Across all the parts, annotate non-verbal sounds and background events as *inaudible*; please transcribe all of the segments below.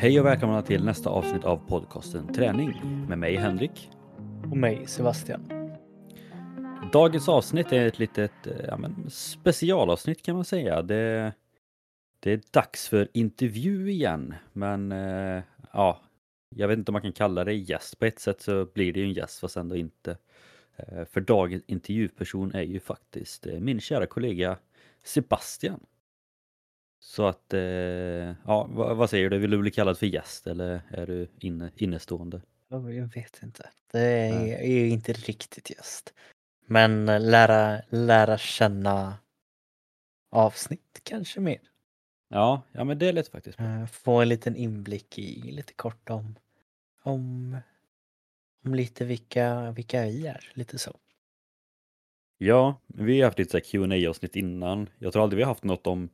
Hej och välkomna till nästa avsnitt av podcasten Träning med mig Henrik. Och mig Sebastian. Dagens avsnitt är ett litet eh, ja, men, specialavsnitt kan man säga. Det, det är dags för intervju igen, men eh, ja, jag vet inte om man kan kalla det gäst. På ett sätt så blir det ju en gäst fast ändå inte. Eh, för dagens intervjuperson är ju faktiskt eh, min kära kollega Sebastian. Så att, eh, ja, vad, vad, säger du? Vill du bli kallad för gäst eller är du inne, innestående? Jag vet inte. Det är, är ju inte riktigt gäst. Men lära, lära känna avsnitt kanske mer. Ja, ja men det är lätt faktiskt. Bra. Få en liten inblick i lite kort om, om, om lite vilka, vilka vi är, lite så. Ja, vi har haft lite qa avsnitt innan. Jag tror aldrig vi har haft något om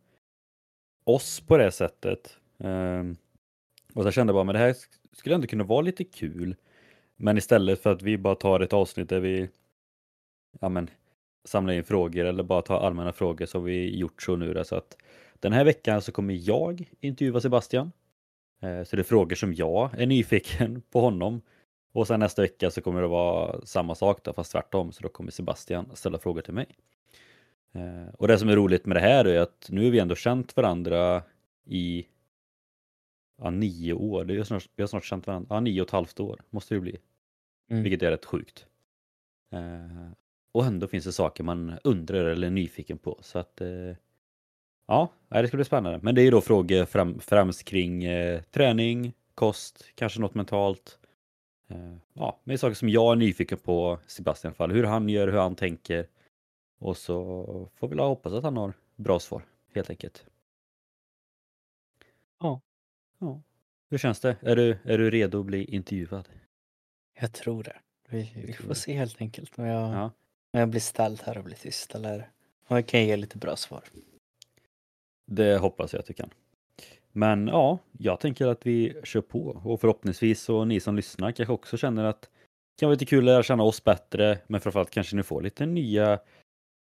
oss på det sättet. Um, och så kände jag bara, men det här skulle ändå kunna vara lite kul. Men istället för att vi bara tar ett avsnitt där vi ja, men, samlar in frågor eller bara tar allmänna frågor så har vi gjort så nu. Då, så att den här veckan så kommer jag intervjua Sebastian. Uh, så det är frågor som jag är nyfiken *laughs* på honom. Och sen nästa vecka så kommer det vara samma sak då, fast tvärtom. Så då kommer Sebastian ställa frågor till mig. Eh, och det som är roligt med det här är att nu har vi ändå känt varandra i ja, nio år. Det är snart, vi har snart känt varandra, ja, nio och ett halvt år måste det bli. Mm. Vilket är rätt sjukt. Eh, och ändå finns det saker man undrar eller är nyfiken på. Så att eh, ja, det ska bli spännande. Men det är ju då frågor fram, främst kring eh, träning, kost, kanske något mentalt. Ja, men saker som jag är nyfiken på Sebastian fall. Hur han gör, hur han tänker. Och så får vi hoppas att han har bra svar, helt enkelt. Ja. Ja. Hur känns det? Är du, är du redo att bli intervjuad? Jag tror det. Vi, vi får se helt enkelt om jag, ja. om jag blir ställd här och blir tyst eller om jag kan ge lite bra svar. Det hoppas jag att du kan. Men ja, jag tänker att vi kör på och förhoppningsvis så ni som lyssnar kanske också känner att det kan vara lite kul att lära känna oss bättre men framförallt kanske ni får lite nya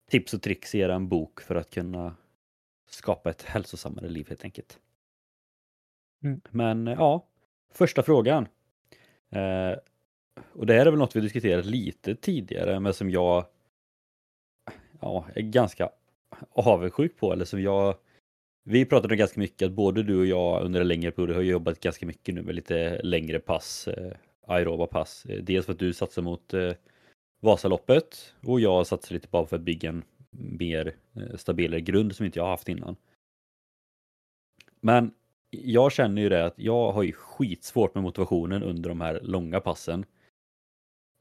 tips och tricks i er bok för att kunna skapa ett hälsosammare liv helt enkelt. Mm. Men ja, första frågan. Eh, och det här är väl något vi diskuterat lite tidigare men som jag ja, är ganska avundsjuk på eller som jag vi pratade ganska mycket att både du och jag under en längre period har jobbat ganska mycket nu med lite längre pass, eh, aeroba pass. Eh, dels för att du satsar mot eh, Vasaloppet och jag satsar lite bara för att bygga en mer eh, stabilare grund som inte jag har haft innan. Men jag känner ju det att jag har ju skitsvårt med motivationen under de här långa passen.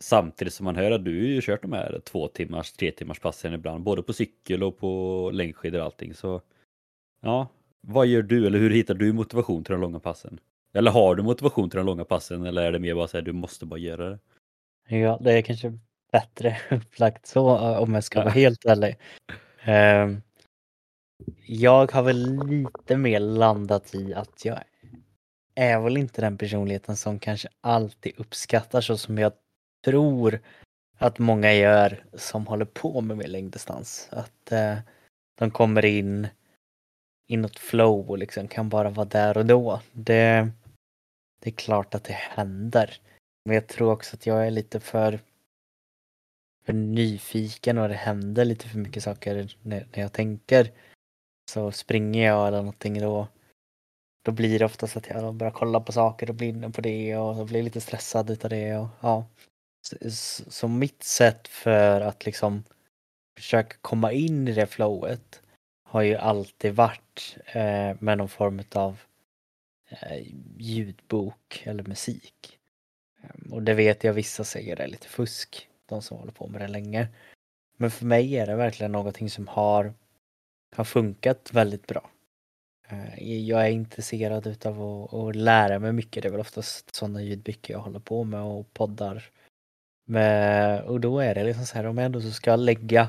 Samtidigt som man hör att du har ju kört de här två timmars, tre timmars passen ibland, både på cykel och på längdskidor och allting. Så ja, vad gör du eller hur hittar du motivation till de långa passen? Eller har du motivation till de långa passen eller är det mer bara så här du måste bara göra det? Ja, det är kanske bättre *laughs* upplagt så om jag ska vara helt ärlig. Ehm, jag har väl lite mer landat i att jag är väl inte den personligheten som kanske alltid uppskattar så som jag tror att många gör som håller på med mer längddistans. Att eh, de kommer in i något flow och liksom kan bara vara där och då. Det, det är klart att det händer. Men jag tror också att jag är lite för för nyfiken och det händer lite för mycket saker när, när jag tänker. Så springer jag eller någonting då, då blir det oftast att jag börjar kolla på saker och blir inne på det och så blir lite stressad utav det. Och, ja. Så, så mitt sätt för att liksom försöka komma in i det flowet har ju alltid varit eh, med någon form av eh, ljudbok eller musik. Ehm, och det vet jag vissa säger är lite fusk de som håller på med det länge. Men för mig är det verkligen någonting som har, har funkat väldigt bra. Eh, jag är intresserad utav att, att lära mig mycket. Det är väl oftast sådana ljudböcker jag håller på med och poddar. med. och då är det liksom så här om jag ändå så ska lägga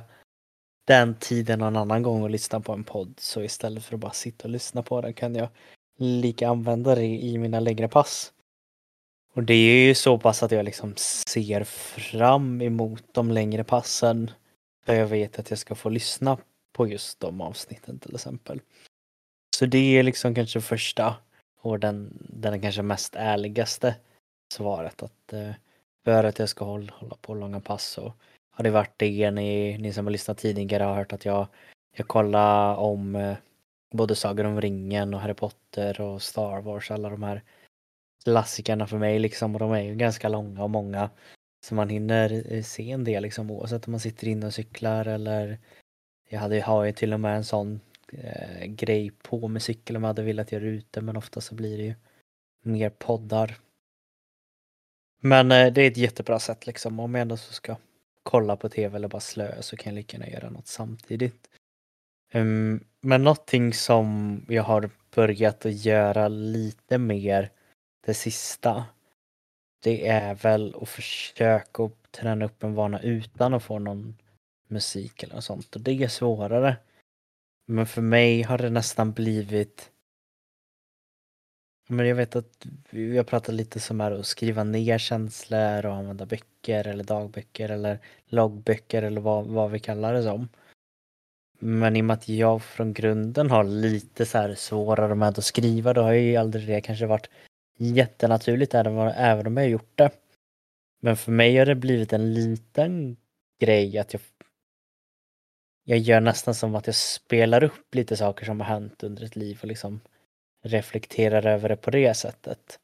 den tiden någon annan gång och lyssna på en podd så istället för att bara sitta och lyssna på den kan jag lika använda det i mina längre pass. Och det är ju så pass att jag liksom ser fram emot de längre passen. För jag vet att jag ska få lyssna på just de avsnitten till exempel. Så det är liksom kanske första, Och den, den kanske mest ärligaste svaret att eh, för att jag ska hålla, hålla på långa pass så har det varit det ni, ni som har lyssnat tidigare har hört att jag, jag kollar om eh, både Sagan om ringen och Harry Potter och Star Wars, alla de här klassikerna för mig liksom och de är ju ganska långa och många. Så man hinner se en del liksom oavsett om man sitter inne och cyklar eller jag hade, har ju till och med en sån eh, grej på med cykel om jag hade velat göra ute men ofta så blir det ju mer poddar. Men eh, det är ett jättebra sätt liksom om jag ändå så ska kolla på tv eller bara slö så kan jag lika gärna göra något samtidigt. Um, men någonting som jag har börjat att göra lite mer det sista det är väl att försöka träna upp en vana utan att få någon musik eller något sånt och det är svårare. Men för mig har det nästan blivit men jag vet att vi har pratat lite som här att skriva ner känslor och använda böcker eller dagböcker eller loggböcker eller vad, vad vi kallar det som. Men i och med att jag från grunden har lite så här svårare med att skriva då har ju aldrig det kanske varit jättenaturligt även om jag har gjort det. Men för mig har det blivit en liten grej att jag jag gör nästan som att jag spelar upp lite saker som har hänt under ett liv och liksom reflekterar över det på det sättet.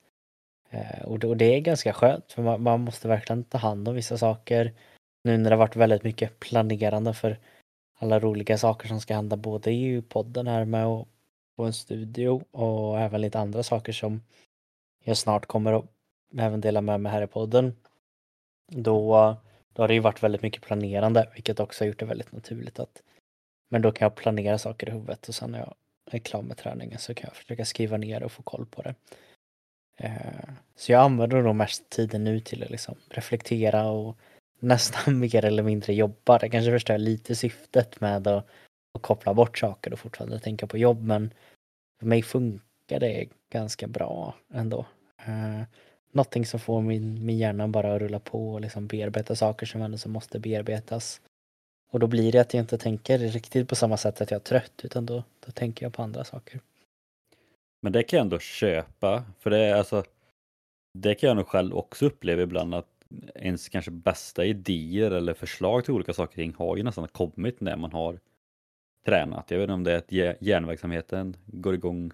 Eh, och det, och det är ganska skönt för man, man, måste verkligen ta hand om vissa saker. Nu när det har varit väldigt mycket planerande för alla roliga saker som ska hända både i podden här med och på en studio och även lite andra saker som jag snart kommer att även dela med mig här i podden. Då, då har det ju varit väldigt mycket planerande vilket också har gjort det väldigt naturligt att men då kan jag planera saker i huvudet och sen när jag är klar med träningen så kan jag försöka skriva ner och få koll på det. Eh, så jag använder nog mest tiden nu till att liksom reflektera och *laughs* nästan mer eller mindre jobba. Det kanske förstör lite syftet med att, att koppla bort saker och fortfarande tänka på jobb men för mig funkar det ganska bra ändå. Eh, någonting som får min, min hjärna bara att rulla på och liksom bearbeta saker som ändå som måste bearbetas. Och då blir det att jag inte tänker riktigt på samma sätt att jag är trött utan då, då tänker jag på andra saker. Men det kan jag ändå köpa, för det är alltså det kan jag nog själv också uppleva ibland att ens kanske bästa idéer eller förslag till olika saker kring har ju nästan kommit när man har tränat. Jag vet inte om det är att hjärnverksamheten går igång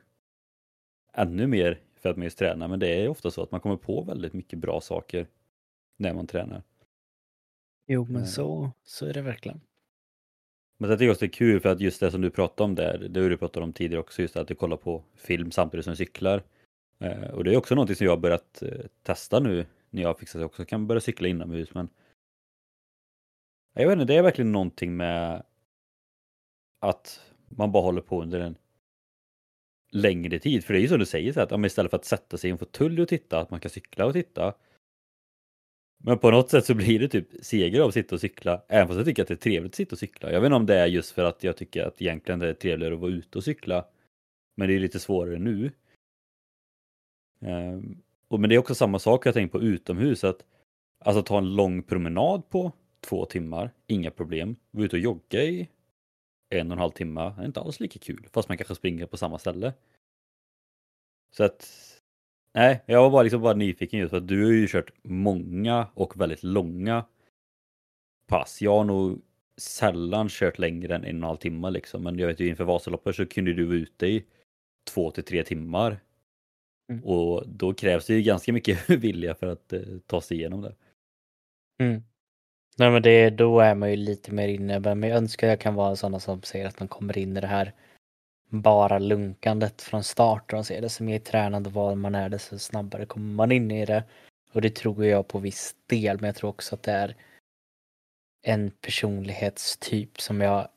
ännu mer för att man just tränar, men det är ofta så att man kommer på väldigt mycket bra saker när man tränar. Jo, men eh. så, så är det verkligen. Men jag tycker också det är kul för att just det som du pratade om där, det har du pratat om tidigare också, just att du kollar på film samtidigt som du cyklar. Eh, och det är också någonting som jag har börjat eh, testa nu när jag fixat det också, kan börja cykla inomhus men jag vet inte, det är verkligen någonting med att man bara håller på under en längre tid. För det är ju som du säger, så att ja, istället för att sätta sig i en fåtölj och titta, att man kan cykla och titta. Men på något sätt så blir det typ seger av att sitta och cykla, även fast jag tycker att det är trevligt att sitta och cykla. Jag vet inte om det är just för att jag tycker att egentligen det är trevligare att vara ute och cykla. Men det är lite svårare nu. Ehm, och, men det är också samma sak jag tänkt på utomhus, att alltså ta en lång promenad på två timmar, inga problem. Vara ute och jogga i en och en halv timme är inte alls lika kul, fast man kanske springer på samma ställe. Så att, nej, jag var bara, liksom bara nyfiken just för att du har ju kört många och väldigt långa pass. Jag har nog sällan kört längre än en och en halv timme liksom, men jag vet ju inför Vasaloppet så kunde du vara ute i två till tre timmar Mm. Och då krävs det ju ganska mycket *laughs* vilja för att eh, ta sig igenom det. Mm. Nej men det, då är man ju lite mer inne, men jag önskar jag kan vara sådana som säger att man kommer in i det här bara lunkandet från start. De säger det som mer tränande vad man är, desto snabbare kommer man in i det. Och det tror jag på viss del, men jag tror också att det är en personlighetstyp som jag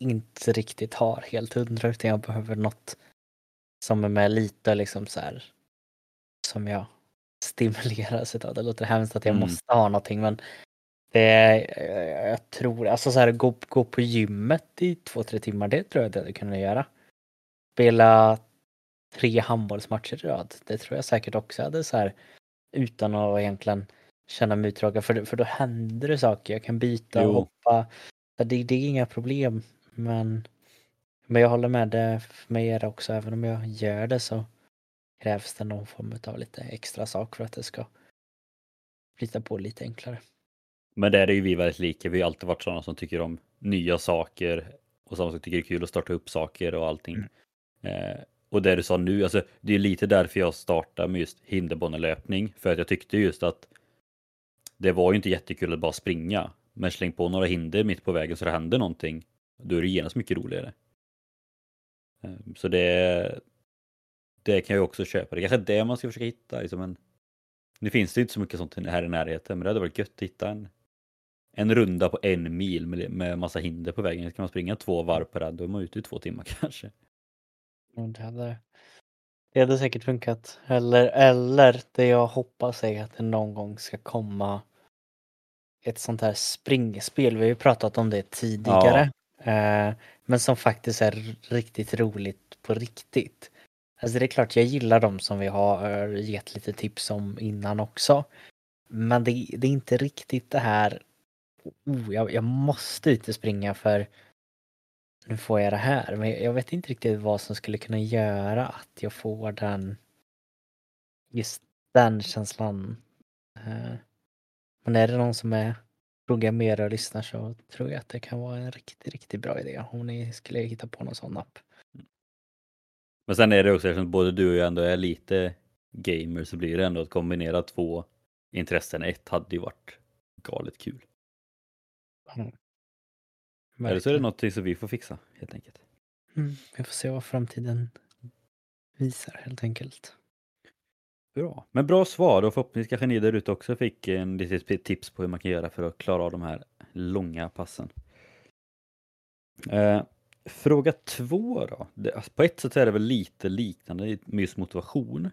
inte riktigt har helt hundra utan jag behöver något som är med lite liksom så här som jag stimuleras utav. Det låter hemskt att jag mm. måste ha någonting men det är, jag tror, alltså så här gå, gå på gymmet i två, tre timmar, det tror jag att jag hade kunnat göra. Spela tre handbollsmatcher i rad, det tror jag säkert också hade så här utan att egentligen känna mig uttråkad för, för då händer det saker, jag kan byta jo. och hoppa. Det, det är inga problem men men jag håller med, det, för mig är det också, även om jag gör det så krävs det någon form av lite extra sak för att det ska flyta på lite enklare. Men där är ju vi väldigt lika. Vi har alltid varit sådana som tycker om nya saker och som tycker det är kul att starta upp saker och allting. Mm. Eh, och det du sa nu, alltså det är lite därför jag startade med just hinderbanelöpning För att jag tyckte just att det var ju inte jättekul att bara springa. Men släng på några hinder mitt på vägen så det händer någonting. Då är det genast mycket roligare. Eh, så det, det kan jag också köpa. Det är kanske är det man ska försöka hitta. Liksom en, nu finns det inte så mycket sånt här i närheten, men det hade varit gött att hitta en, en runda på en mil med, med massa hinder på vägen. Kan man springa två varv per rad, då är man ute i två timmar *laughs* kanske. Det, hade, det hade säkert funkat. Eller, eller det jag hoppas är att det någon gång ska komma ett sånt här springspel. Vi har ju pratat om det tidigare. Eh, men som faktiskt är riktigt roligt på riktigt. Alltså det är klart, jag gillar dem som vi har gett lite tips om innan också. Men det, det är inte riktigt det här, oh, jag, jag måste ut och springa för nu får jag det här. Men jag vet inte riktigt vad som skulle kunna göra att jag får den, just den känslan. Eh, men är det någon som är programmerare och lyssnar så tror jag att det kan vara en riktigt, riktigt bra idé om ni skulle hitta på någon sån app. Men sen är det också, eftersom både du och jag ändå är lite gamer så blir det ändå att kombinera två intressen ett hade ju varit galet kul. Mm. Eller så är det något som vi får fixa helt enkelt. Mm, vi får se vad framtiden visar helt enkelt. Bra, men bra svar och förhoppningsvis kanske ni där ute också fick en litet tips på hur man kan göra för att klara av de här långa passen. Eh, fråga två då. Det, alltså på ett sätt är det väl lite liknande med just motivation.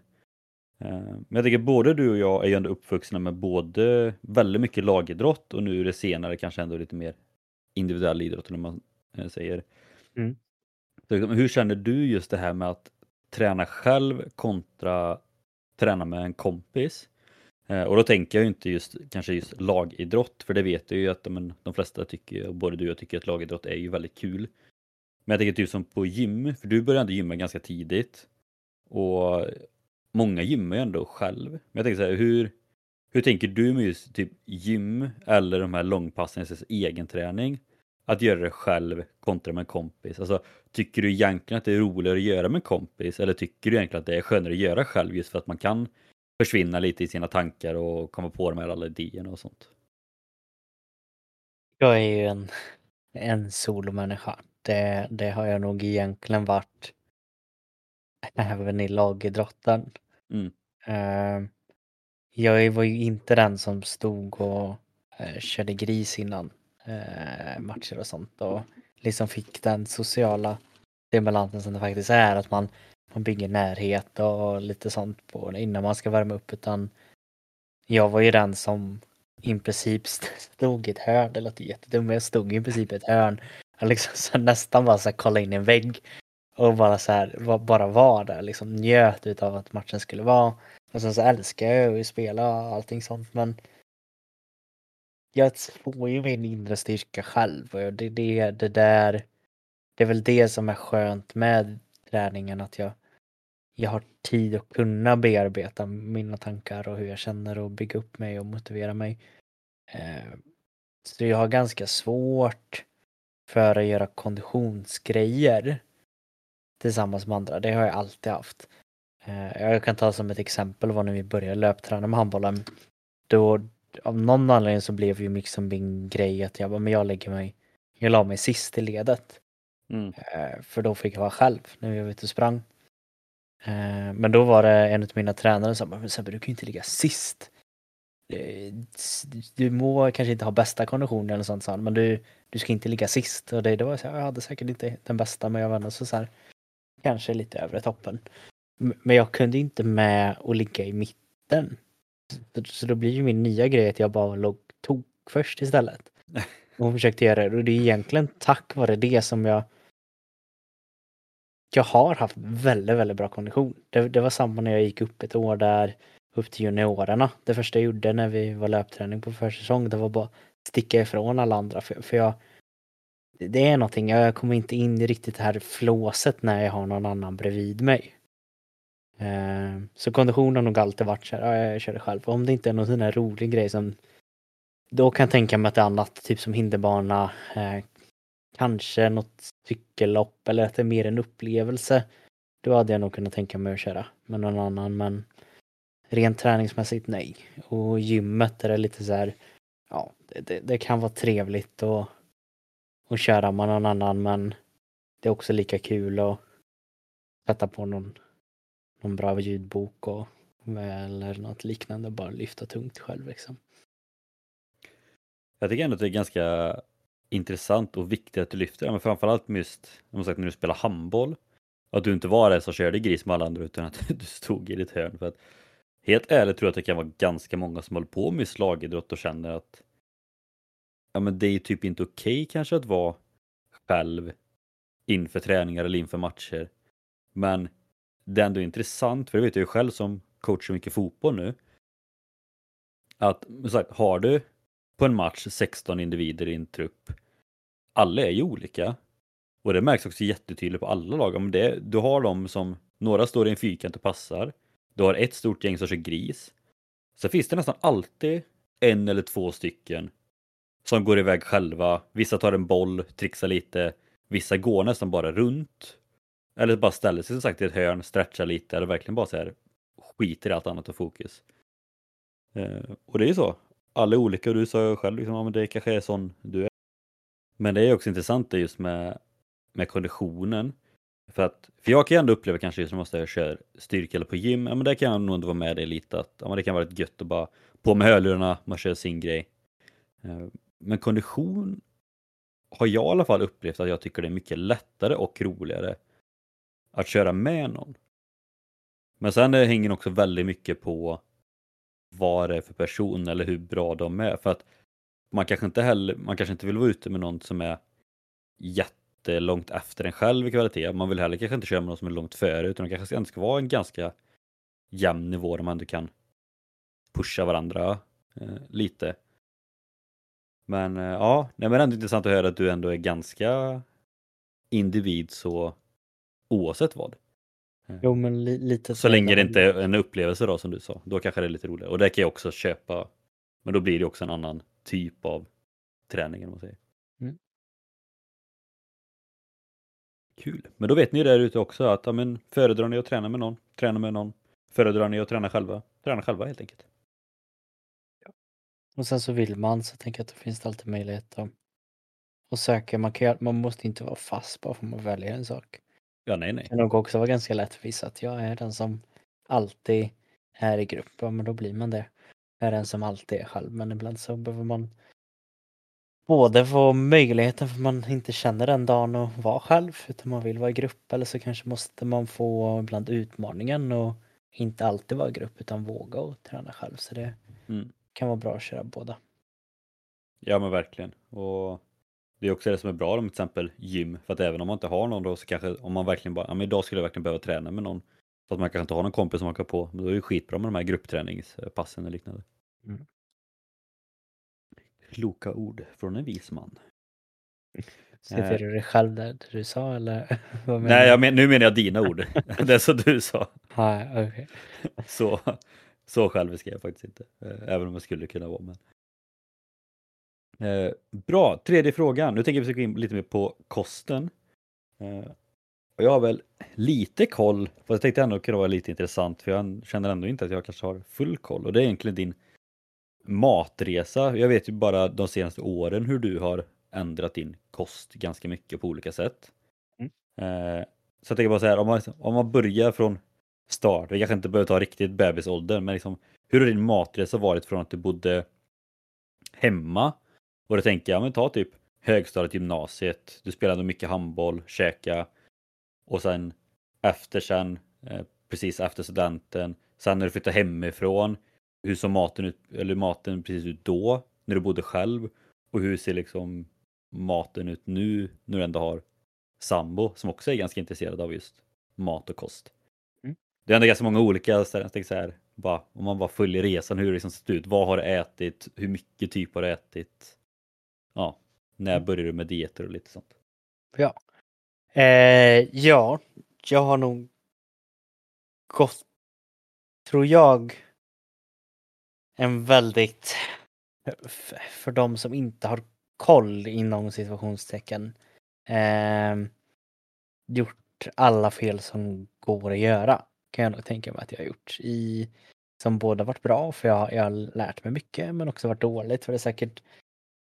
Eh, men jag tycker både du och jag är ju ändå uppvuxna med både väldigt mycket lagidrott och nu är det senare kanske ändå lite mer individuell idrott eller man eh, säger. Mm. Så, liksom, hur känner du just det här med att träna själv kontra träna med en kompis? Eh, och då tänker jag ju inte just kanske just lagidrott, för det vet jag ju att men, de flesta tycker, och både du och jag tycker att lagidrott är ju väldigt kul. Men jag tänker typ som på gym, för du började ändå gymma ganska tidigt. Och många gymmar ju ändå själv. Men jag tänker så här, hur, hur tänker du med just typ gym eller de här långpassen, alltså egen träning? Att göra det själv kontra med en kompis. Alltså, tycker du egentligen att det är roligare att göra med en kompis eller tycker du egentligen att det är skönare att göra själv just för att man kan försvinna lite i sina tankar och komma på de här alla idéerna och sånt? Jag är ju en, en solomänniska. Det, det har jag nog egentligen varit även i lagidrotten. Mm. Uh, jag var ju inte den som stod och eh, körde gris innan eh, matcher och sånt och liksom fick den sociala stimulansen som det faktiskt är att man, man bygger närhet och lite sånt på innan man ska värma upp utan jag var ju den som i princip stod i ett hörn, det låter jättedumt men jag stod i princip i ett hörn och liksom så nästan bara så här kolla in i en vägg och bara så här, bara var där, liksom njöt utav att matchen skulle vara. Och sen så älskar jag ju att spela och allting sånt men jag får ju min inre styrka själv och det, det, det där det är väl det som är skönt med träningen att jag, jag har tid att kunna bearbeta mina tankar och hur jag känner och bygga upp mig och motivera mig. Eh, så jag har ganska svårt för att göra konditionsgrejer tillsammans med andra. Det har jag alltid haft. Eh, jag kan ta som ett exempel var när vi började löpträna med handbollen. Då av någon anledning så blev ju liksom min grej att jag bara, men jag lägger mig, jag la mig sist i ledet. Mm. Eh, för då fick jag vara själv när vi var ute och sprang. Eh, men då var det en av mina tränare som sa, men Sebbe du kan ju inte ligga sist. Du må kanske inte ha bästa konditionen eller sånt, han, men du, du ska inte ligga sist. Och det, det var så här, jag hade säkert inte den bästa, men jag var ändå så, så här, kanske lite övre toppen. Men jag kunde inte med att ligga i mitten. Så då blir ju min nya grej att jag bara låg tok först istället. *laughs* Och försökte göra det. Och det är egentligen tack vare det som jag jag har haft väldigt, väldigt bra kondition. Det, det var samma när jag gick upp ett år där upp till juniorerna. Det första jag gjorde när vi var löpträning på försäsong det var bara sticka ifrån alla andra för, för jag det är någonting, jag kommer inte in i riktigt det här flåset när jag har någon annan bredvid mig. Eh, så kondition har nog alltid varit så här, ja, jag kör det själv. Om det inte är någon sån här rolig grej som då kan jag tänka mig att det är annat, typ som hinderbana, eh, kanske något cykellopp eller att det är mer en upplevelse. Då hade jag nog kunnat tänka mig att köra med någon annan men rent träningsmässigt nej. Och gymmet är det lite så här, ja det, det, det kan vara trevligt att, att köra med någon annan men det är också lika kul att sätta på någon, någon bra ljudbok och, eller något liknande, bara lyfta tungt själv liksom. Jag tycker ändå att det är ganska intressant och viktigt att du lyfter det, men framförallt just sagt, när du spelar handboll. Att du inte var den som körde gris med alla andra utan att *laughs* du stod i ditt hörn. För att, helt ärligt tror jag att det kan vara ganska många som håller på med slagidrott och känner att ja, men det är typ inte okej okay, kanske att vara själv inför träningar eller inför matcher. Men det är ändå intressant, för det vet jag ju själv som coach så mycket fotboll nu. Att sagt, har du på en match 16 individer i en trupp. Alla är ju olika. Och det märks också jättetydligt på alla lag. Om det, du har dem som, några står i en fyrkant och passar. Du har ett stort gäng som kör gris. Så finns det nästan alltid en eller två stycken som går iväg själva. Vissa tar en boll, trixar lite. Vissa går nästan bara runt. Eller bara ställer sig som sagt i ett hörn, stretchar lite eller verkligen bara så här skiter i allt annat och fokus. Eh, och det är ju så alla är olika och du sa ju själv liksom, ja, men det kanske är sån du är. Men det är också intressant det just med, med konditionen. För att, för jag kan ju ändå uppleva kanske just när man kör styrka eller på gym, ja men där kan jag nog ändå vara med dig lite att ja, men det kan vara rätt gött att bara på med hörlurarna, man kör sin grej. Eh, men kondition har jag i alla fall upplevt att jag tycker det är mycket lättare och roligare att köra med någon. Men sen det hänger också väldigt mycket på vad det är för person eller hur bra de är. För att man kanske inte heller, man kanske inte vill vara ute med någon som är jättelångt efter en själv i kvalitet. Man vill heller kanske inte köra med någon som är långt före utan det kanske ändå ska vara en ganska jämn nivå där man ändå kan pusha varandra eh, lite. Men eh, ja, nej, men ändå intressant att höra att du ändå är ganska individ så oavsett vad. Jo, men li lite så länge det inte är en upplevelse då som du sa. Då kanske det är lite roligare. Och det kan jag också köpa. Men då blir det också en annan typ av träning. Om man säger. Mm. Kul. Men då vet ni där ute också att ja, men, föredrar ni att träna med någon, träna med någon. Föredrar ni att träna själva, träna själva helt enkelt. Ja. Och sen så vill man så tänker jag att det finns alltid möjlighet att söka. Man, kan, man måste inte vara fast bara för att man väljer en sak. Ja, nej, nej. Det kan nog också vara ganska lätt för vissa att jag är den som alltid är i grupp. Ja, men då blir man det. Jag är den som alltid är själv. Men ibland så behöver man både få möjligheten för man inte känner den dagen att vara själv utan man vill vara i grupp eller så kanske måste man få ibland utmaningen och inte alltid vara i grupp utan våga och träna själv. Så det mm. kan vara bra att köra båda. Ja men verkligen. Och det är också det som är bra med till exempel gym, för att även om man inte har någon då så kanske om man verkligen bara, ja men idag skulle jag verkligen behöva träna med någon. Så att man kanske inte har någon kompis som hakar på, men då är det skitbra med de här gruppträningspassen och liknande. Mm. Kloka ord från en vis man. Citerar du dig själv där du sa eller? *laughs* Nej, jag men, nu menar jag dina ord. *laughs* *laughs* det som du sa. Ah, okay. så, så självisk är jag faktiskt inte. Eh, även om jag skulle kunna vara. Men... Eh, bra, tredje frågan. Nu tänker vi gå in lite mer på kosten. Eh, och jag har väl lite koll, fast jag tänkte ändå kunna vara lite intressant för jag känner ändå inte att jag kanske har full koll och det är egentligen din matresa. Jag vet ju bara de senaste åren hur du har ändrat din kost ganska mycket på olika sätt. Mm. Eh, så jag tänker bara så här, om man, om man börjar från start, vi kanske inte behöver ta riktigt bebisålder, men liksom, hur har din matresa varit från att du bodde hemma och då tänker jag, men ta typ högstadiet, gymnasiet, du spelade mycket handboll, käka och sen efter sen, eh, precis efter studenten, sen när du flyttade hemifrån, hur såg maten ut, eller maten precis ut då, när du bodde själv och hur ser liksom maten ut nu när du ändå har sambo som också är ganska intresserad av just mat och kost. Mm. Det är ändå ganska många olika, så jag så här, bara, om man bara följer resan, hur det liksom sett ut, vad har du ätit, hur mycket typ har du ätit? Ja, när mm. började du med dieter och lite sånt? Ja. Eh, ja, jag har nog gått, tror jag, en väldigt, för de som inte har koll inom situationstecken, eh, gjort alla fel som går att göra. Kan jag nog tänka mig att jag har gjort. I, som både varit bra för jag, jag har lärt mig mycket men också varit dåligt för det är säkert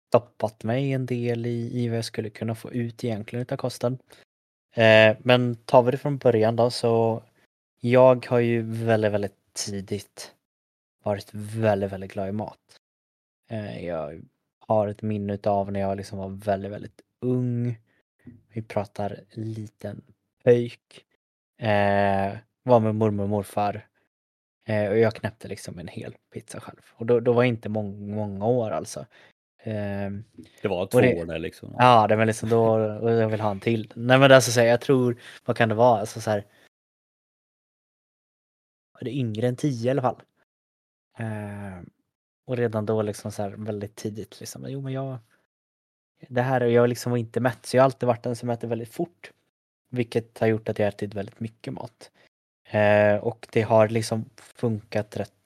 stoppat mig en del i, i vad jag skulle kunna få ut egentligen utav kosten. Eh, men tar vi det från början då så jag har ju väldigt, väldigt tidigt varit väldigt, väldigt glad i mat. Eh, jag har ett minne utav när jag liksom var väldigt, väldigt ung. Vi pratar liten pöjk. Eh, var med mormor och morfar. Eh, och jag knäppte liksom en hel pizza själv. Och då, då var jag inte många, många år alltså. Eh, Det var två det- år där liksom. Ja, det var liksom då och jag vill ha en till. Nej men alltså så här, jag tror, vad kan det vara, alltså så här. Det yngre än 10 i alla fall? Eh, och redan då liksom så här väldigt tidigt liksom, jo men jag det här, jag liksom var inte mätt så jag har alltid varit den som äter väldigt fort. Vilket har gjort att jag ätit väldigt mycket mat. Eh, och det har liksom funkat rätt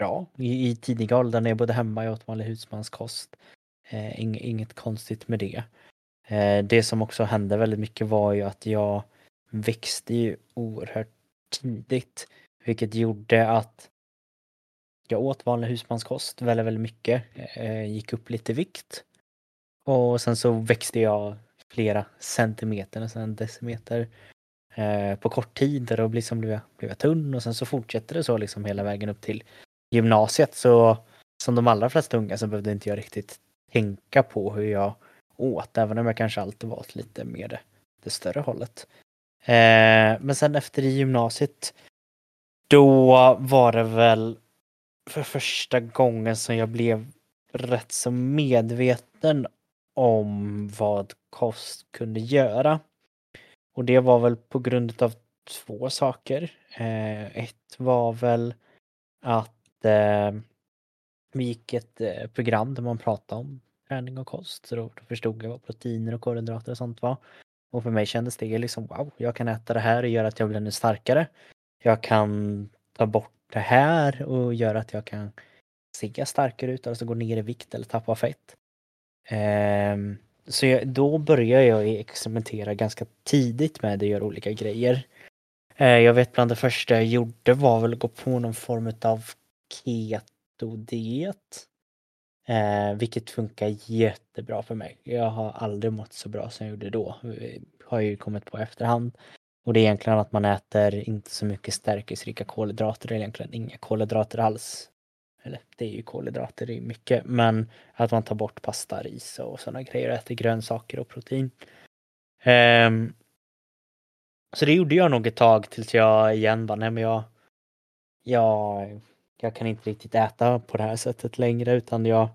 bra. I, i tidiga åldrar när jag bodde hemma, jag åt vanlig husmanskost. Eh, ing, inget konstigt med det. Eh, det som också hände väldigt mycket var ju att jag växte ju oerhört tidigt. Vilket gjorde att jag åt vanlig husmanskost väldigt, väldigt mycket. Eh, gick upp lite i vikt. Och sen så växte jag flera centimeter, nästan en decimeter eh, på kort tid. Och liksom blev, jag, blev jag tunn och sen så fortsätter det så liksom hela vägen upp till gymnasiet. Så som de allra flesta unga så behövde inte jag riktigt tänka på hur jag åt, även om jag kanske alltid valt lite mer det, det större hållet. Eh, men sen efter i gymnasiet, då var det väl för första gången som jag blev rätt så medveten om vad kost kunde göra. Och det var väl på grund av två saker. Eh, ett var väl att Eh, vi gick ett eh, program där man pratade om träning och kost. Så då, förstod jag vad proteiner och kolhydrater och sånt var. Och för mig kändes det liksom wow, jag kan äta det här och göra att jag blir ännu starkare. Jag kan ta bort det här och göra att jag kan se starkare ut, alltså gå ner i vikt eller tappa fett. Ehm, så jag, då började jag experimentera ganska tidigt med att göra olika grejer. Eh, jag vet bland det första jag gjorde var väl att gå på någon form av Ketodiet. Eh, vilket funkar jättebra för mig. Jag har aldrig mått så bra som jag gjorde då. Har Har ju kommit på efterhand. Och det är egentligen att man äter inte så mycket stärkelserika kolhydrater, eller egentligen inga kolhydrater alls. Eller det är ju kolhydrater, det är mycket, men att man tar bort pasta, ris och sådana grejer och äter grönsaker och protein. Ehm, så det gjorde jag nog ett tag tills jag igen bara, nej men jag, jag, jag kan inte riktigt äta på det här sättet längre utan jag,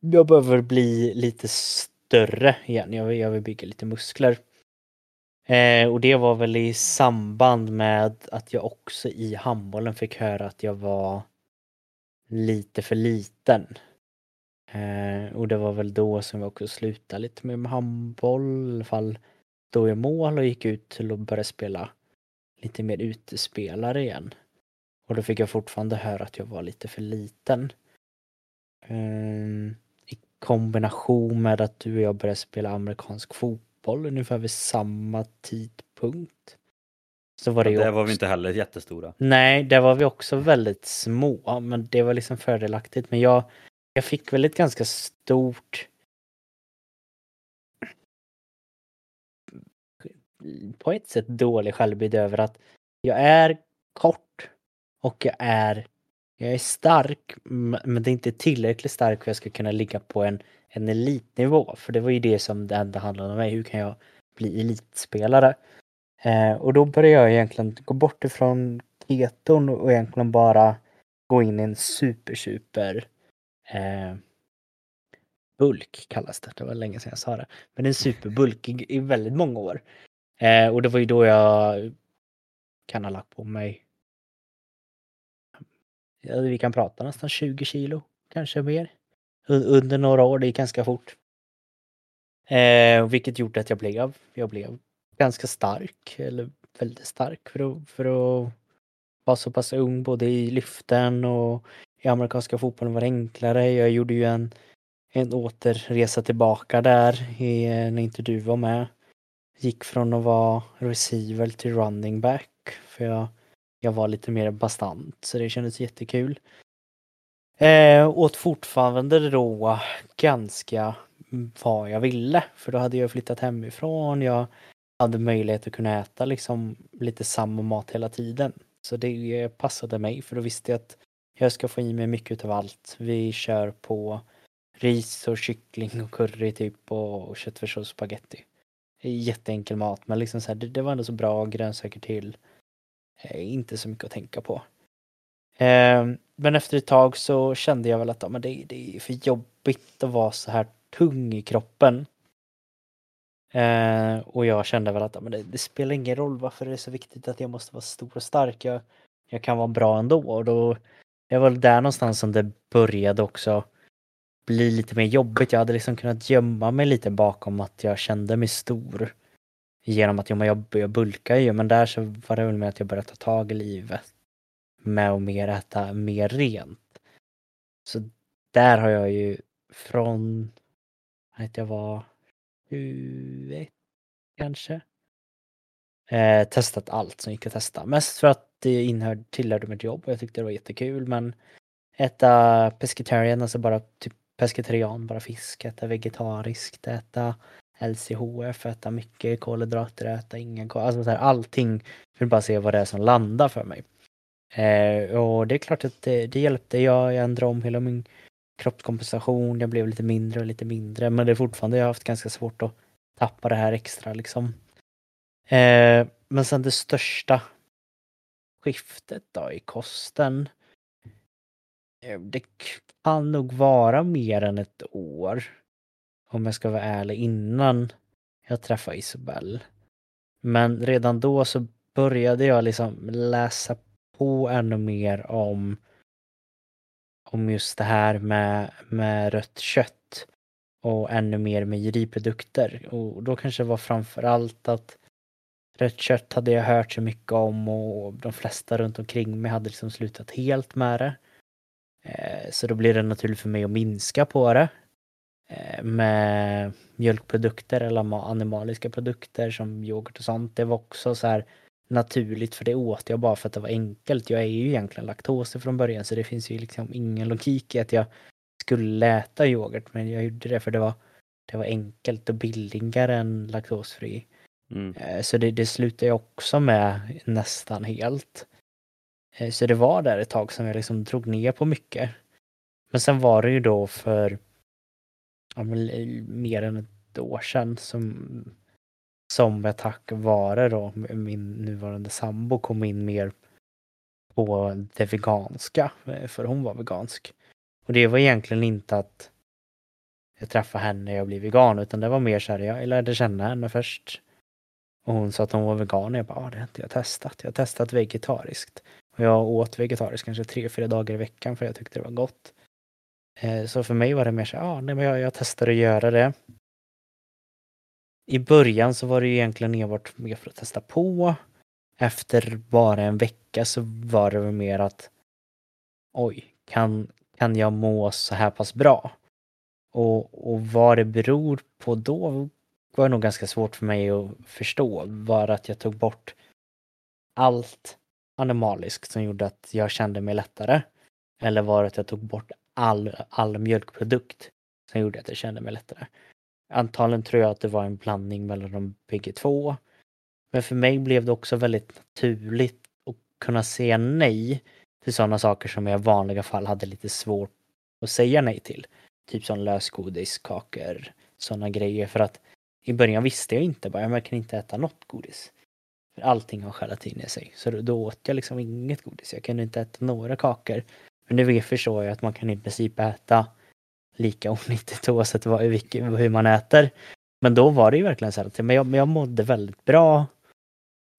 jag behöver bli lite större igen. Jag vill, jag vill bygga lite muskler. Eh, och det var väl i samband med att jag också i handbollen fick höra att jag var lite för liten. Eh, och det var väl då som jag också slutade lite med handboll, i alla fall då i mål och gick ut till att börja spela lite mer utespelare igen. Och då fick jag fortfarande höra att jag var lite för liten. Ehm, I kombination med att du och jag började spela amerikansk fotboll ungefär vid samma tidpunkt. Så var det ju Där var vi inte heller jättestora. Nej, där var vi också väldigt små, men det var liksom fördelaktigt. Men jag, jag fick väl ett ganska stort på ett sätt dålig självbild över att jag är kort och jag är jag är stark, men det är inte tillräckligt stark för att jag ska kunna ligga på en, en elitnivå. För det var ju det som det enda handlade om mig. Hur kan jag bli elitspelare? Eh, och då började jag egentligen gå bort ifrån keton och egentligen bara gå in i en super, super eh, bulk kallas det. Det var länge sedan jag sa det. Men en superbulk i, i väldigt många år. Eh, och det var ju då jag kan ha lagt på mig vi kan prata nästan 20 kilo, kanske mer. Under några år, det gick ganska fort. Eh, vilket gjorde att jag blev, jag blev ganska stark, eller väldigt stark för att, för att vara så pass ung både i lyften och i amerikanska fotbollen var det enklare. Jag gjorde ju en, en återresa tillbaka där i, eh, när inte du var med. Gick från att vara receiver till running back för jag, jag var lite mer bastant så det kändes jättekul. Eh, åt fortfarande då ganska vad jag ville för då hade jag flyttat hemifrån. Jag hade möjlighet att kunna äta liksom lite samma mat hela tiden. Så det passade mig för då visste jag att jag ska få i mig mycket av allt. Vi kör på ris och kyckling och curry typ och köttfärssås och spagetti. Jätteenkel mat men liksom så här, det, det, var ändå så bra grönsaker till. Inte så mycket att tänka på. Ehm, men efter ett tag så kände jag väl att ja, men det, det är för jobbigt att vara så här tung i kroppen. Eh, och jag kände väl att ja, men det, det, spelar ingen roll varför det är så viktigt att jag måste vara stor och stark. Jag, jag kan vara bra ändå. Och då, det var där någonstans som det började också bli lite mer jobbigt. Jag hade liksom kunnat gömma mig lite bakom att jag kände mig stor. Genom att jag, jag bulkar ju, men där så var det väl med att jag började ta tag i livet. Med att mer äta mer rent. Så där har jag ju från att jag var 21 kanske. Eh, testat allt som gick att testa. Mest för att det inhörde, tillhörde mitt jobb och jag tyckte det var jättekul men äta pescetarian, alltså bara typ pescetarian, bara fisk, äta vegetariskt, äta LCHF, äta mycket kolhydrater, äta ingen kolhydrater, alltså så här, allting för att bara se vad det är som landar för mig. Eh, och det är klart att det, det hjälpte. Jag, jag ändrade om hela min kroppskompensation, jag blev lite mindre och lite mindre men det är fortfarande, jag har haft ganska svårt att tappa det här extra liksom. Eh, men sen det största skiftet då i kosten. Eh, det kan nog vara mer än ett år. Om jag ska vara ärlig innan jag träffade Isobel. Men redan då så började jag liksom läsa på ännu mer om om just det här med, med rött kött och ännu mer mejeriprodukter. Och då kanske det var framför allt att rött kött hade jag hört så mycket om och de flesta runt omkring mig hade liksom slutat helt med det. Eh, så då blir det naturligt för mig att minska på det. Eh, med mjölkprodukter eller animaliska produkter som yoghurt och sånt. Det var också så här naturligt för det åt jag bara för att det var enkelt. Jag är ju egentligen laktos från början så det finns ju liksom ingen logik i att jag skulle äta yoghurt men jag gjorde det för det var, det var enkelt och billigare än laktosfri. Mm. Eh, så det, det slutade jag också med nästan helt. Eh, så det var där ett tag som jag liksom drog ner på mycket. Men sen var det ju då för ja, eh, mer än ett år sedan som som jag tack vare då min nuvarande sambo kom in mer på det veganska, eh, för hon var vegansk. Och det var egentligen inte att jag träffade henne när jag blev vegan, utan det var mer så här, jag lärde känna henne först. Och hon sa att hon var vegan och jag bara, ah, det har inte jag testat. Jag har testat vegetariskt. Och jag åt vegetariskt kanske tre, fyra dagar i veckan för jag tyckte det var gott. Eh, så för mig var det mer så, ja, ah, nej, men jag, jag testar att göra det i början så var det ju egentligen enbart mer för att testa på. Efter bara en vecka så var det väl mer att oj, kan, kan jag må så här pass bra? Och, och vad det beror på då var nog ganska svårt för mig att förstå. Var att jag tog bort allt animaliskt som gjorde att jag kände mig lättare? Eller var det att jag tog bort all, all mjölkprodukt som gjorde att jag kände mig lättare? Antagligen tror jag att det var en blandning mellan de bägge två. Men för mig blev det också väldigt naturligt att kunna säga nej till sådana saker som jag i vanliga fall hade lite svårt att säga nej till. Typ som lösgodis, kakor, sådana grejer. För att i början visste jag inte bara, jag kan inte äta något godis. För allting har gelatin i sig. Så då åt jag liksom inget godis. Jag kunde inte äta några kakor. Men nu förstår jag att man kan i princip äta lika *laughs* onyttigt oavsett vad, hur man äter. Men då var det ju verkligen så att men jag, jag mådde väldigt bra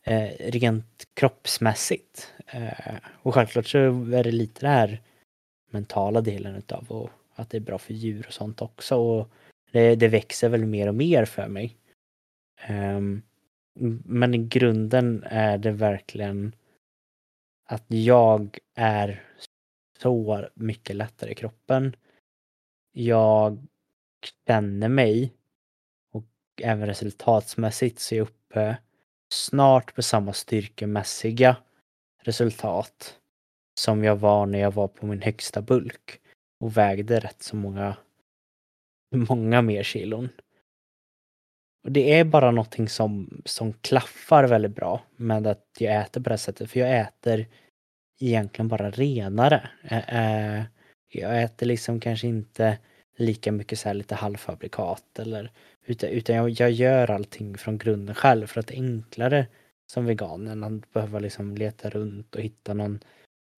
eh, rent kroppsmässigt. Eh, och självklart så är det lite det här mentala delen utav och att det är bra för djur och sånt också. Och det, det växer väl mer och mer för mig. Um, Men i grunden är det verkligen att jag är sår mycket lättare i kroppen. Jag känner mig och även resultatsmässigt så är jag uppe snart på samma styrkemässiga resultat som jag var när jag var på min högsta bulk och vägde rätt så många, *laughs* många mer kilon. Och det är bara någonting som, som klaffar väldigt bra med att jag äter på det sättet, för jag äter egentligen bara renare. Jag äter liksom kanske inte lika mycket så här lite halvfabrikat eller utan, utan jag, jag gör allting från grunden själv för att det är enklare som vegan än att behöva liksom leta runt och hitta någon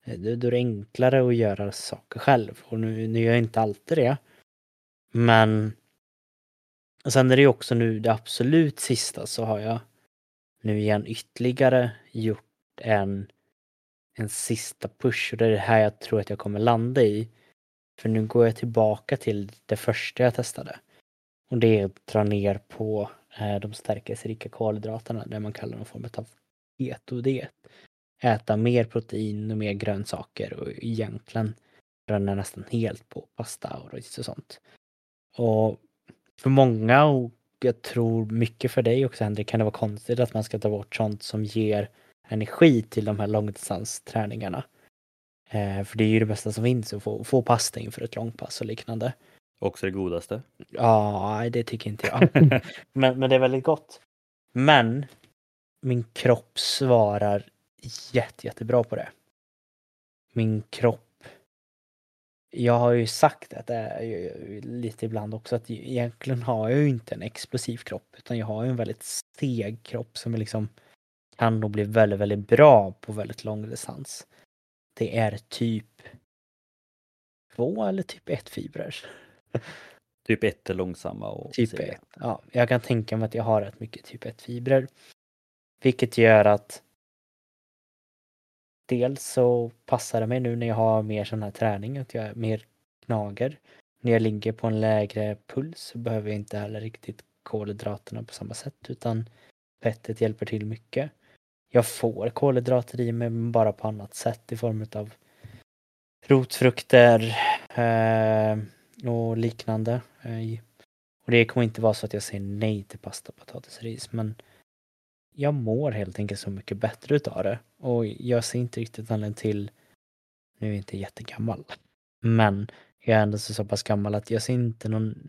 eh, då är det enklare att göra saker själv och nu, nu gör jag inte alltid det. Men och sen är det ju också nu det absolut sista så har jag nu igen ytterligare gjort en, en sista push och det är det här jag tror att jag kommer landa i. För nu går jag tillbaka till det första jag testade. Och det är att dra ner på eh, de stärkelserika kolhydraterna, det man kallar någon form av ketodiet. Äta mer protein och mer grönsaker och egentligen dra ner nästan helt på pasta och ris och sånt. Och för många och jag tror mycket för dig också Henrik kan det vara konstigt att man ska ta bort sånt som ger energi till de här långdistansträningarna. Eh, för det är ju det bästa som finns att få, få pasta inför ett långpass och liknande. Också det godaste. Ja, det tycker inte jag. *laughs* men, men det är väldigt gott. Men min kropp svarar jätte, jättebra på det. Min kropp jag har ju sagt att det är ju lite ibland också att egentligen har jag ju inte en explosiv kropp utan jag har ju en väldigt steg kropp som är liksom kan nog bli väldigt, väldigt bra på väldigt lång distans. Det är typ två eller typ ett fibrer. *laughs* Typ ett är långsamma och Typ ett, ja. Jag kan tänka mig att jag har rätt mycket typ 1 fibrer. Vilket gör att dels så passar det mig nu när jag har mer sån här träning, att jag är mer knager. När jag ligger på en lägre puls så behöver jag inte heller riktigt kolhydraterna på samma sätt utan fettet hjälper till mycket. Jag får kolhydrater i mig men bara på annat sätt i form av rotfrukter eh, och liknande. Eh, och det kommer inte vara så att jag säger nej till pasta, potatis, ris men jag mår helt enkelt så mycket bättre utav det. Och jag ser inte riktigt anledningen till, nu är jag inte jättegammal, men jag är ändå så pass gammal att jag ser inte någon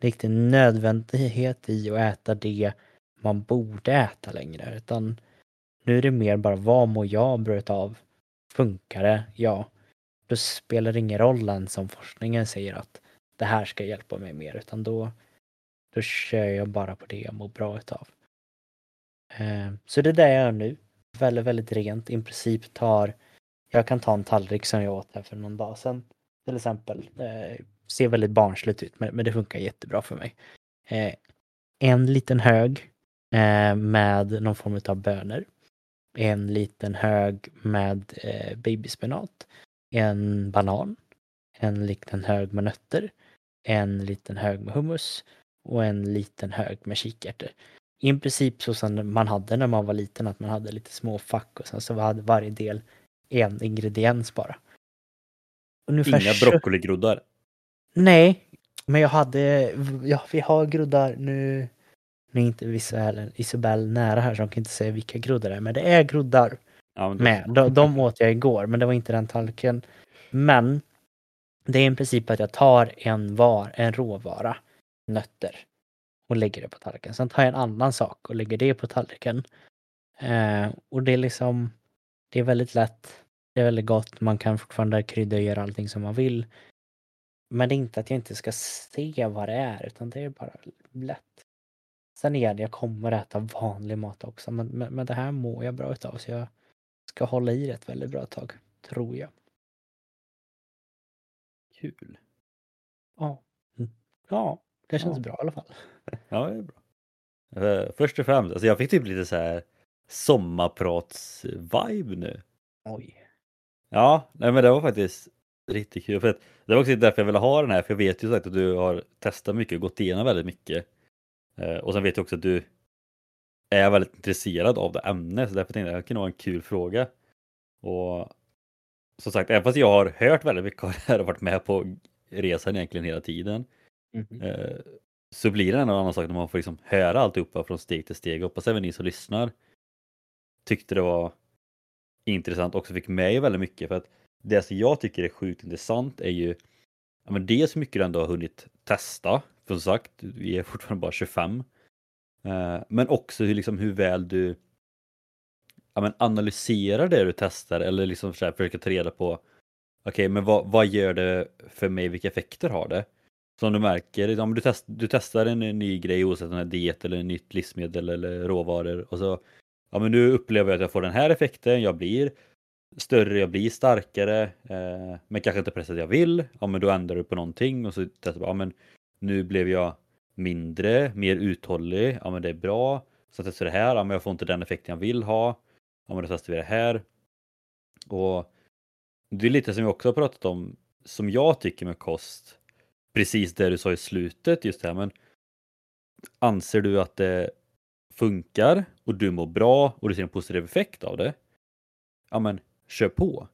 riktig nödvändighet i att äta det man borde äta längre, utan nu är det mer bara vad mår jag bra utav? Funkar det? Ja. Då spelar det ingen roll ens om forskningen säger att det här ska hjälpa mig mer, utan då, då kör jag bara på det jag mår bra utav. Eh, så det är det jag gör nu. Väldigt, väldigt rent. I princip tar, jag kan ta en tallrik som jag åt här för någon dag sedan. Till exempel. Eh, ser väldigt barnsligt ut men, det funkar jättebra för mig. Eh, en liten hög eh, med någon form av bönor. En liten hög med babyspenat. En banan. En liten hög med nötter. En liten hög med hummus. Och en liten hög med kikärtor i princip så som man hade när man var liten, att man hade lite små fack och sen så hade varje del en ingrediens bara. Ungefär Inga broccoligroddar? Nej, men jag hade, ja vi har groddar nu, nu är inte vissa Isabelle nära här så de kan inte säga vilka groddar det är, men det är groddar ja, med. De, de åt jag igår, men det var inte den tallriken. Men det är i princip att jag tar en var, en råvara, nötter, och lägger det på tallriken. Sen tar jag en annan sak och lägger det på tallriken. Eh, och det är liksom, det är väldigt lätt, det är väldigt gott, man kan fortfarande krydda och göra allting som man vill. Men det är inte att jag inte ska se vad det är, utan det är bara lätt. Sen igen, jag kommer äta vanlig mat också, men, men, men det här mår jag bra utav så jag ska hålla i det ett väldigt bra tag, tror jag. Kul. Ja. Mm. Ja, det känns ja. bra i alla fall. *laughs* Ja, det är bra. Eh, först och främst, alltså jag fick typ lite så här sommarprats-vibe nu. Oj. Ja, nej men det var faktiskt riktigt kul. För det var också därför jag ville ha den här, för jag vet ju sagt att du har testat mycket och gått igenom väldigt mycket. Eh, och sen vet jag också att du är väldigt intresserad av det ämnet så därför tänkte jag att det kan vara en kul fråga. Och som sagt, även fast jag har hört väldigt mycket av det här och varit med på resan egentligen hela tiden Mhm. eh, så blir det en annan sak när man får liksom höra alltihopa från steg till steg. Jag hoppas även ni som lyssnar tyckte det var intressant också fick med väldigt mycket för att det som jag tycker är sjukt intressant är ju ja, men dels hur mycket du ändå har hunnit testa. För som sagt, vi är fortfarande bara 25. Eh, men också hur, liksom, hur väl du ja, men analyserar det du testar eller liksom så här, försöker ta reda på okej, men vad, vad gör det för mig? Vilka effekter har det? Som du märker, om du, test, du testar en ny grej oavsett om det är diet eller nytt livsmedel eller råvaror och så ja men nu upplever jag att jag får den här effekten, jag blir större, jag blir starkare, eh, men kanske inte precis jag vill. Ja men då ändrar du på någonting och så testar du, ja men nu blev jag mindre, mer uthållig, ja men det är bra. Så testar det här, ja men jag får inte den effekten jag vill ha. Ja men då testar vi det här. Och det är lite som vi också har pratat om, som jag tycker med kost, precis det du sa i slutet, just det här, men anser du att det funkar och du mår bra och du ser en positiv effekt av det, ja men kör på.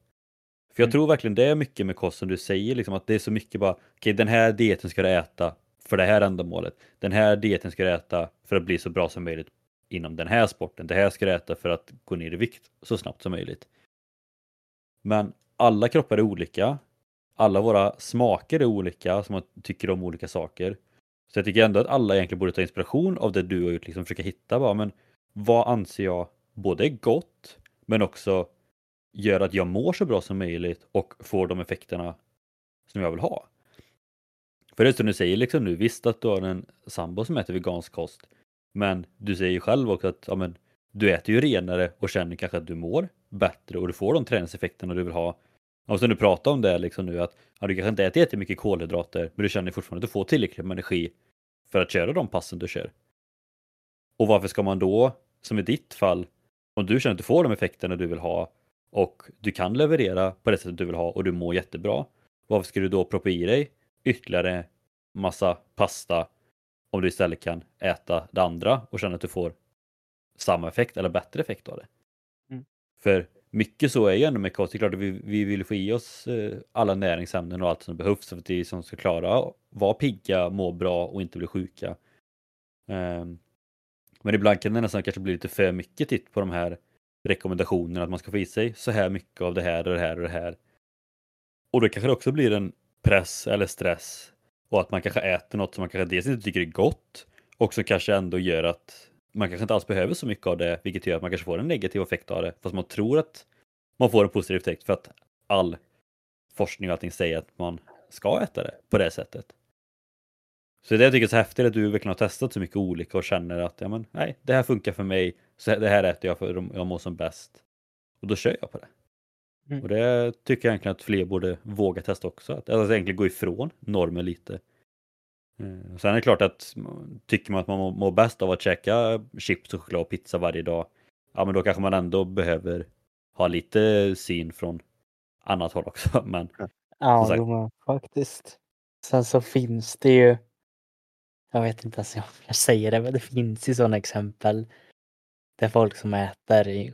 För jag Mm. tror verkligen det är mycket med kost som du säger, liksom att det är så mycket bara, okej den här dieten ska du äta för det här ändamålet. Den här dieten ska du äta för att bli så bra som möjligt inom den här sporten. Det här ska du äta för att gå ner i vikt så snabbt som möjligt. Men alla kroppar är olika. Alla våra smaker är olika, som man tycker om olika saker. Så jag tycker ändå att alla egentligen borde ta inspiration av det du har gjort, liksom försöka hitta bara, men vad anser jag både är gott, men också gör att jag mår så bra som möjligt och får de effekterna som jag vill ha. För det som du säger liksom nu, visst att du har en sambo som äter vegansk kost, men du säger ju själv också att ja, men, du äter ju renare och känner kanske att du mår bättre och du får de träningseffekterna du vill ha. Och sen du pratar om det liksom nu att ja, du kanske inte äter jättemycket kolhydrater men du känner fortfarande att du får tillräckligt med energi för att köra de passen du kör. Och varför ska man då, som i ditt fall, om du känner att du får de effekterna du vill ha och du kan leverera på det sättet du vill ha och du mår jättebra. Varför ska du då proppa i dig ytterligare massa pasta om du istället kan äta det andra och känna att du får samma effekt eller bättre effekt av det. Mm. För mycket så är ju ändå med kost. Det är klart att vi, vi vill få i oss eh, alla näringsämnen och allt som behövs för att vi som ska klara vara pigga, må bra och inte bli sjuka. Ehm, men ibland kan det nästan kanske bli lite för mycket titt på de här rekommendationer att man ska få i sig så här mycket av det här och det här och det här. Och då kanske det också blir en press eller stress och att man kanske äter något som man kanske dels inte tycker är gott och som kanske ändå gör att man kanske inte alls behöver så mycket av det vilket gör att man kanske får en negativ effekt av det fast man tror att man får en positiv effekt för att all forskning och allting säger att man ska äta det på det sättet. Så det jag tycker är så häftigt är att du verkligen har testat så mycket olika och känner att ja, men, nej, det här funkar för mig, så det här äter jag för jag mår som bäst. Och då kör jag på det. Mm. Och det tycker jag egentligen att fler borde våga testa också. Att alltså, egentligen gå ifrån normen lite. Eh, Sen är det klart att mm, tycker man att man mår- bäst av att käka chips och choklad och pizza varje dag, ja men då kanske man ändå behöver ha lite syn från annat håll också. *laughs* Men Ja, sagt. men faktiskt. Sen så finns det ju, jag vet inte ens om jag säger det, men det finns ju sådana exempel där folk som äter i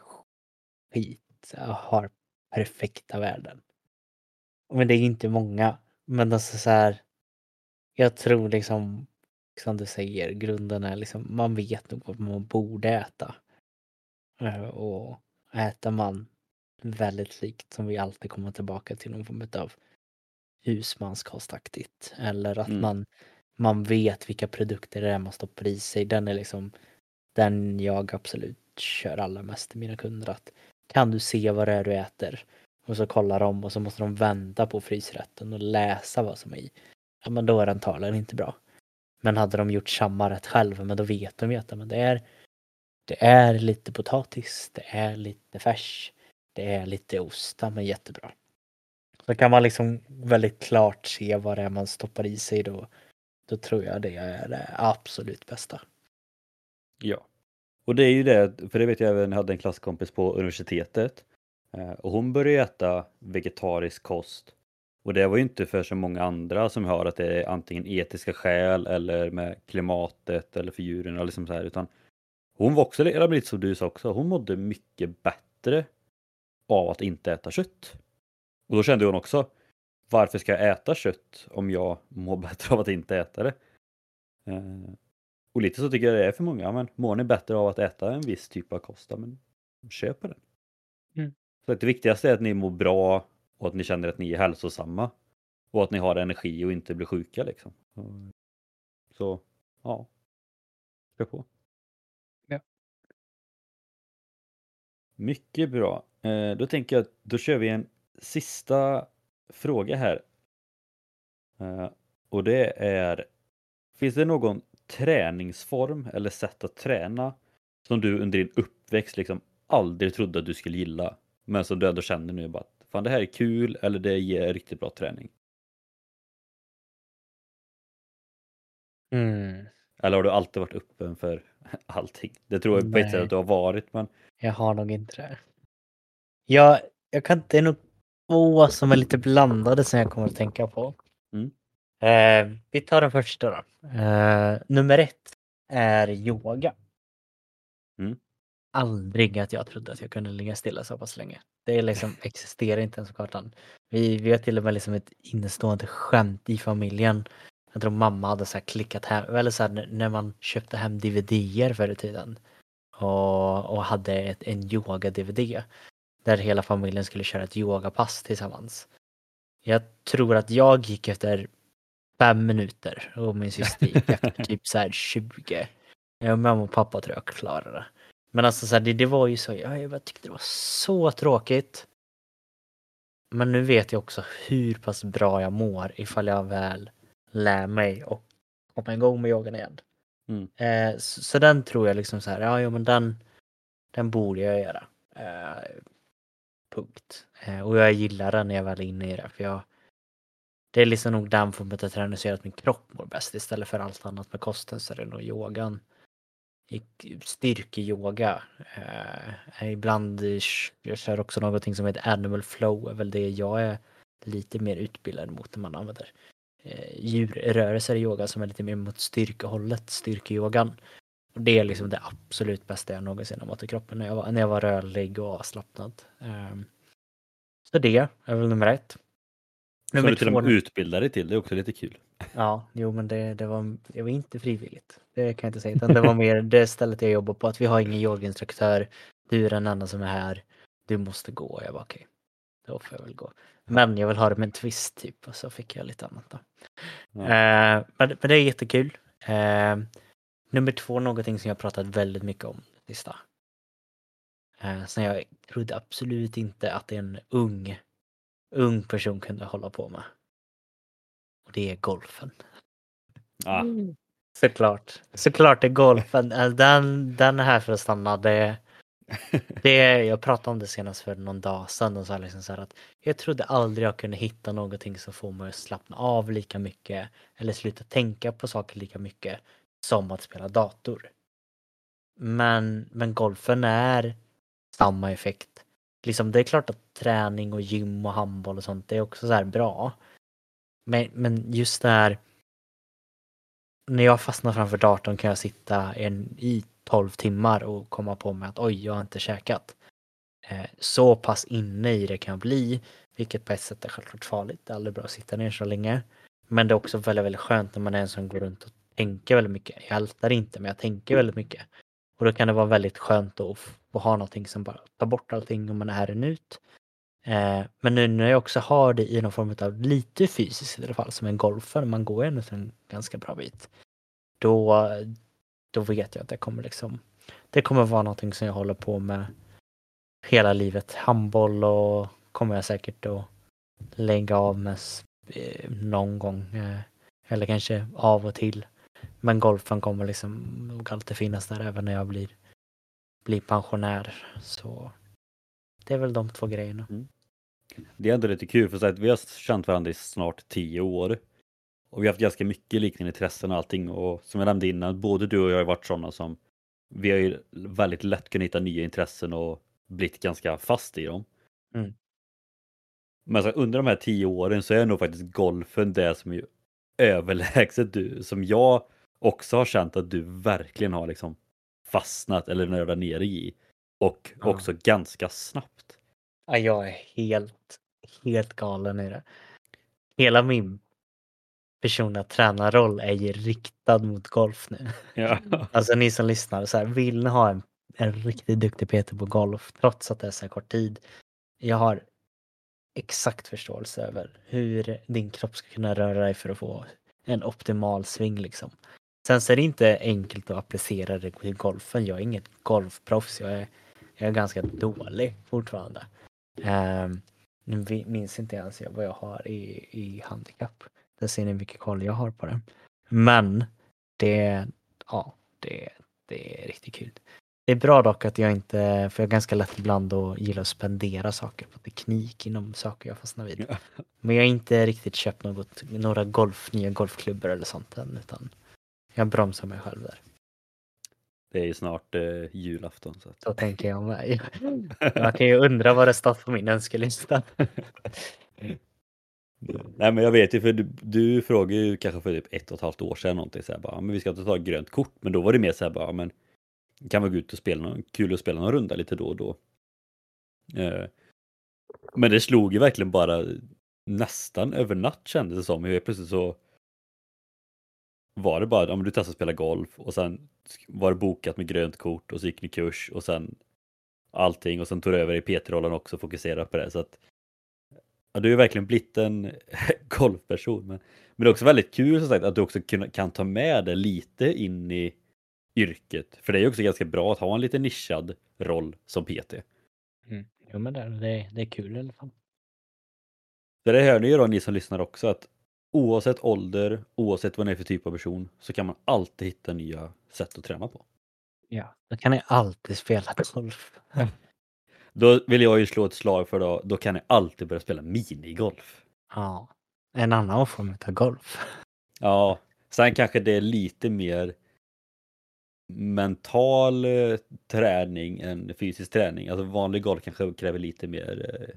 skit har perfekta värden. Men det är inte många. Men alltså så här, jag tror liksom, som du säger, grunden är liksom, man vet nog vad man borde äta. Eh, Och äter man väldigt likt som vi alltid kommer tillbaka till någon form av husmanskostaktigt. Eller att Mm. man, man vet vilka produkter det är man stoppar i sig. Den är liksom den jag absolut kör allra mest till mina kunder. Att kan du se vad det är du äter? Och så kollar de och så måste de vända på frysrätten och läsa vad som är i. Ja men då är den talen inte bra. Men hade de gjort samma rätt själva, men då vet de ju att men det är det är lite potatis, det är lite färs, det är lite ost, ja, men jättebra. Så kan man liksom väldigt klart se vad det är man stoppar i sig då. Då tror jag det är det absolut bästa. Ja. Och det är ju det, för det vet jag även, jag hade en klasskompis på universitetet eh, och hon började äta vegetarisk kost. Och det var ju inte för så många andra som hör att det är antingen etiska skäl eller med klimatet eller för djuren eller liksom så här, utan hon var också eller lite som du sa också, hon mådde mycket bättre av att inte äta kött. Och då kände hon också, varför ska jag äta kött om jag mår *laughs* bättre av att inte äta det? Eh, och lite så tycker jag det är för många, men mår ni bättre av att äta en viss typ av kost, men köp den. Mm. Så att det viktigaste är att ni mår bra och att ni känner att ni är hälsosamma. Och att ni har energi och inte blir sjuka liksom. Så, ja. Kör på. Ja. Mycket bra. Eh, då tänker jag att då kör vi en sista fråga här. Eh, och det är, finns det någon träningsform eller sätt att träna som du under din uppväxt liksom aldrig trodde att du skulle gilla? Men som du ändå känner nu bara att fan det här är kul eller det ger riktigt bra träning. Mm. Eller har du alltid varit öppen för *laughs* allting? Det tror jag på ett sätt att du har varit men Jag har nog inte det. Jag, jag kan, det är nog två som är lite blandade som jag kommer att tänka på. Mm. Eh, vi tar den första då. Eh, nummer ett är yoga. Mm. Aldrig att jag trodde att jag kunde ligga stilla så pass länge. Det liksom, *laughs* existerar inte ens på kartan. Vi, vi har till och med liksom ett innestående skämt i familjen. Jag tror mamma hade så här klickat hem, eller så här, när- när man köpte hem DVD-er förr i tiden. Och, och hade ett, en yoga-DVD. Där hela familjen skulle köra ett yogapass tillsammans. Jag tror att jag gick efter fem minuter och min syster gick efter *laughs* typ så här 20. Jag mamma och pappa tror jag klarade det. Men alltså så här, det, det var ju så, jag, jag tyckte det var så tråkigt. Men nu vet jag också hur pass bra jag mår ifall jag väl lär mig och komma igång med yogan igen. Mm. Eh, så, så den tror jag liksom så här, ja, ja men den, den borde jag göra. Eh, punkt. Eh, och jag gillar den när jag väl är inne i det. För jag, det är liksom nog den formen av träning som gör att min kropp mår bäst istället för allt annat med kosten så är det nog yogan. Styrkeyoga. Eh, eh ibland jag kör också någonting som heter animal flow, är väl det jag är lite mer utbildad mot när man använder eh, djurrörelser i yoga som är lite mer mot styrkehållet, styrkeyogan. Och det är liksom det absolut bästa jag någonsin har mått i kroppen när jag var, när jag var rörlig och avslappnad. Eh, så det är väl nummer ett som Nummer du till och med utbildar dig till, det är också lite kul. ja, jo men det, det, var, det var inte frivilligt. Det kan jag inte säga, utan det var mer det stället jag jobbar på, att vi har ingen yogainstruktör, du är den enda som är här, du måste gå. Jag bara okej, då får jag väl gå. Men jag vill ha det med en twist typ, och så fick jag lite annat då. Ja. Eh, men, men det är jättekul. Eh, nummer två, någonting som jag pratat väldigt mycket om sista. Eh, som jag trodde absolut inte att en ung, ung person kunde hålla på med. Och det är golfen. Ah, Såklart. Såklart är golfen, eh, den, den är här för att stanna. Det, *laughs* det, jag pratade om det senast för någon dag sedan och sa liksom så här att jag trodde aldrig jag kunde hitta någonting som får mig att slappna av lika mycket eller sluta tänka på saker lika mycket som att spela dator. Men, men golfen är samma effekt. Liksom, det är klart att träning och gym och handboll och sånt det är också så här bra. Men, men just det här när jag fastnar framför datorn kan jag sitta en, i 12 timmar och komma på mig att oj, jag har inte käkat. Eh, så pass inne i det kan jag bli, vilket på ett sätt är självklart farligt. Det är aldrig bra att sitta ner så länge. Men det är också väldigt, väldigt skönt när man är en som går runt och tänker väldigt mycket. Jag ältar inte, men jag tänker väldigt mycket. Och då kan det vara väldigt skönt att få ha någonting som bara tar bort allting och man är en ut. Eh, men nu när jag också har det i någon form av lite fysiskt i alla fall, som en golfer, man går ändå en ganska bra bit. Då, då vet jag att det kommer liksom, det kommer vara någonting som jag håller på med hela livet. Handboll och kommer jag säkert att lägga av med eh, någon gång. eh, Eller kanske av och till. Men golfen kommer liksom nog alltid finnas där även när jag blir, blir pensionär. Så det är väl de två grejerna. Det är ändå lite kul för så att vi har känt varandra i snart tio år. Och vi har haft ganska mycket liknande intressen och allting och som jag nämnde innan, både du och jag har varit sådana som vi har ju väldigt lätt kunnat hitta nya intressen och blivit ganska fast i dem. Mm. Men så under de här tio åren så är nog faktiskt golfen det som är överlägset du, som jag också har känt att du verkligen har liksom fastnat eller nördat ner i. Och Ja. också ganska snabbt. Ja, jag är helt, helt galen i det. Hela min personliga tränarroll är ju riktad mot golf nu. Ja. *laughs* Alltså ni som lyssnar, så här, vill ni ha en, en riktigt duktig Peter på golf trots att det är så här kort tid. Jag har exakt förståelse över hur din kropp ska kunna röra dig för att få en optimal sving liksom. Sen så är det inte enkelt att applicera det i golfen. Jag är inget golfproffs. Jag är, jag är ganska dålig fortfarande. Um, nu minns inte ens jag vad jag har i, i handikapp. Där ser ni vilken koll jag har på det. Men det, ja, det, det är riktigt kul. Det är bra dock att jag inte, för jag är ganska lätt ibland att gilla att spendera saker på teknik inom saker jag fastnar vid. Men jag har inte riktigt köpt något, några golf, nya golfklubbor eller sånt än utan jag bromsar mig själv där. Det är ju snart eh, julafton. Så att... Så tänker jag med. *laughs* Man kan ju undra vad det stått på min önskelista. *laughs* Nej men jag vet ju för du, du frågade ju kanske för typ ett och ett halvt år sedan någonting så här bara, "Ja, men vi ska ta ett grönt kort. Men då var det mer så här bara, "Ja, men kan vi gå ut och spela någon, kul att spela någon runda lite då och då. Eh, men det slog ju verkligen bara nästan över natt kändes det som. Hur plötsligt så var det bara, men du testade att spela golf och sen var det bokat med grönt kort och så gick ni kurs och sen allting och sen tog du över i PT-rollen också och fokuserade på det. Så att Ja, du ju verkligen blivit en *laughs* golfperson. Men, men det är också väldigt kul som sagt att du också kan, kan ta med det lite in i yrket. För det är ju också ganska bra att ha en lite nischad roll som PT. Mm. Jo men det, det, det är kul i alla fall. Det hör ni ju då ni som lyssnar också att oavsett ålder, oavsett vad ni är för typ av person så kan man alltid hitta nya sätt att träna på. Ja, då kan ni alltid spela golf. *laughs* Då vill jag ju slå ett slag för då, då kan ni alltid börja spela minigolf. Ja, en annan form av golf. Ja, sen kanske det är lite mer mental eh, träning än fysisk träning. Alltså vanlig golf kanske kräver lite mer eh,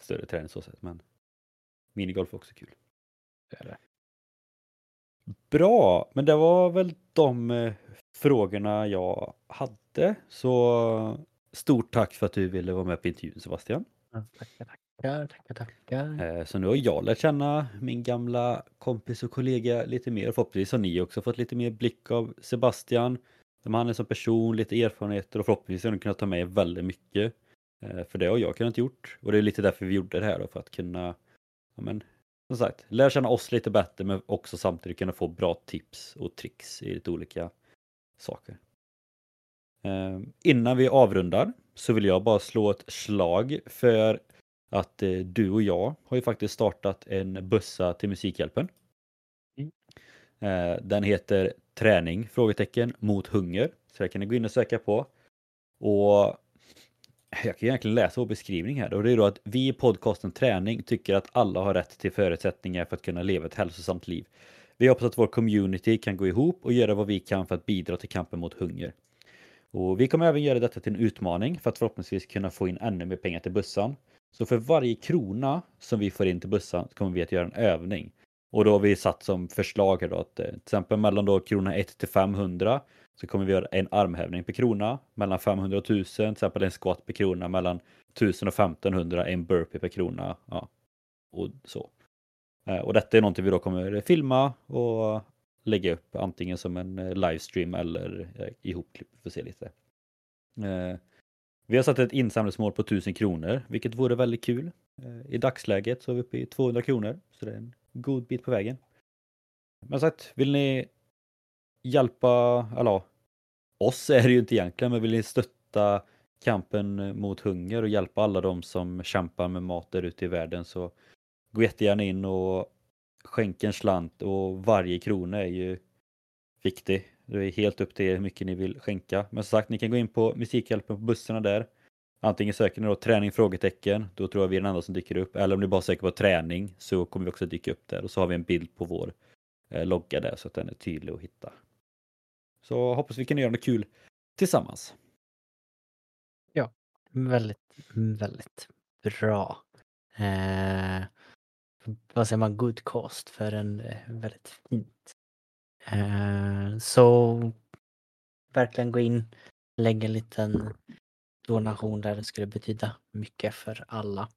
större träning så sätt, men minigolf är också kul. Det det. Bra, men det var väl de eh, frågorna jag hade. Så stort tack för att du ville vara med på intervjun Sebastian. Ja, Tackar, tackar, tackar, tackar. Eh, Så nu har jag lärt känna min gamla kompis och kollega lite mer. Förhoppningsvis har ni också fått lite mer blick av Sebastian. Vem han är som person, lite erfarenheter och förhoppningsvis har ni kunnat ta med er väldigt mycket. Eh, För det har jag kunnat gjort och det är lite därför vi gjorde det här då, för att kunna, ja men, som sagt, lära känna oss lite bättre men också samtidigt kunna få bra tips och tricks i lite olika saker. Eh, Innan vi avrundar så vill jag bara slå ett slag för att eh, du och jag har ju faktiskt startat en bussa till Musikhjälpen. Mm. Eh, den heter Träning? frågetecken mot hunger. Så det kan ni gå in och söka på. Och jag kan egentligen läsa vår beskrivning här. Och det är då att vi i podcasten Träning tycker att alla har rätt till förutsättningar för att kunna leva ett hälsosamt liv. Vi hoppas att vår community kan gå ihop och göra vad vi kan för att bidra till kampen mot hunger. Och vi kommer även göra detta till en utmaning för att förhoppningsvis kunna få in ännu mer pengar till bussan. Så för varje krona som vi får in till bussan kommer vi att göra en övning. Och då har vi satt som förslag här då att eh, till exempel mellan då krona 1 till 500 så kommer vi göra en armhävning per krona. Mellan 500 och 1000 till exempel en squat per krona. Mellan 1000 och 1500 en burpee per krona. Ja, och så. Eh, och detta är någonting vi då kommer filma och lägga upp antingen som en eh, livestream eller eh, ihopklipp för att se lite. Vi har satt ett insamlingsmål på 1000 kronor, vilket vore väldigt kul. I dagsläget så är vi uppe i 200 kronor, så det är en god bit på vägen. Men sagt, vill ni hjälpa, eller ja, oss är det ju inte egentligen, men vill ni stötta kampen mot hunger och hjälpa alla de som kämpar med mat där ute i världen så gå jättegärna in och skänk en slant och varje krona är ju viktig. Det är helt upp till er hur mycket ni vill skänka. Men som sagt, ni kan gå in på Musikhjälpen på bussarna där. Antingen söker ni då träning? frågetecken, då tror jag vi är den enda som dyker upp. Eller om ni bara söker på träning så kommer vi också dyka upp där. Och så har vi en bild på vår eh, logga där så att den är tydlig att hitta. Så hoppas vi kan göra något kul tillsammans. Ja, Väldigt, väldigt bra. Eh, vad säger man? Good cost för en eh, väldigt fint. Eh, så verkligen gå in, lägga en liten donation där det skulle betyda mycket för alla.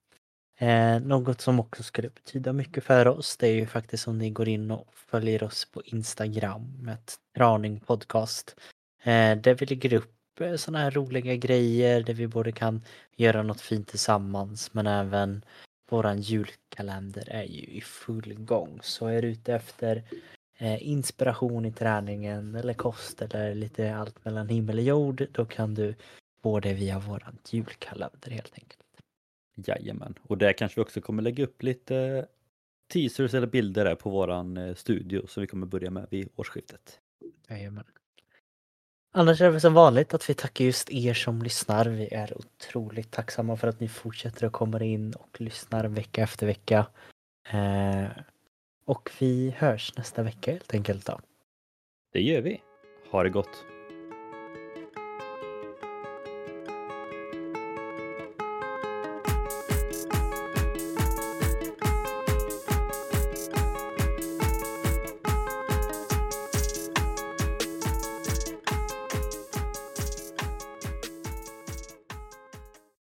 Eh, något som också skulle betyda mycket för oss det är ju faktiskt om ni går in och följer oss på Instagram med Traning Podcast. Eh, där vi lägger upp eh, sådana här roliga grejer där vi både kan göra något fint tillsammans men även våran julkalender är ju i full gång. Så är du ute efter eh, inspiration i träningen eller kost eller lite allt mellan himmel och jord då kan du få det via våran julkalender helt enkelt. Jajamän, och där kanske vi också kommer lägga upp lite teasers eller bilder där på våran eh, studio som vi kommer börja med vid årsskiftet. Jajamän. Annars är det som vanligt att vi tackar just er som lyssnar. Vi är otroligt tacksamma för att ni fortsätter att komma in och lyssnar vecka efter vecka. Eh, och vi hörs nästa vecka helt enkelt då. Det gör vi. Ha det gott!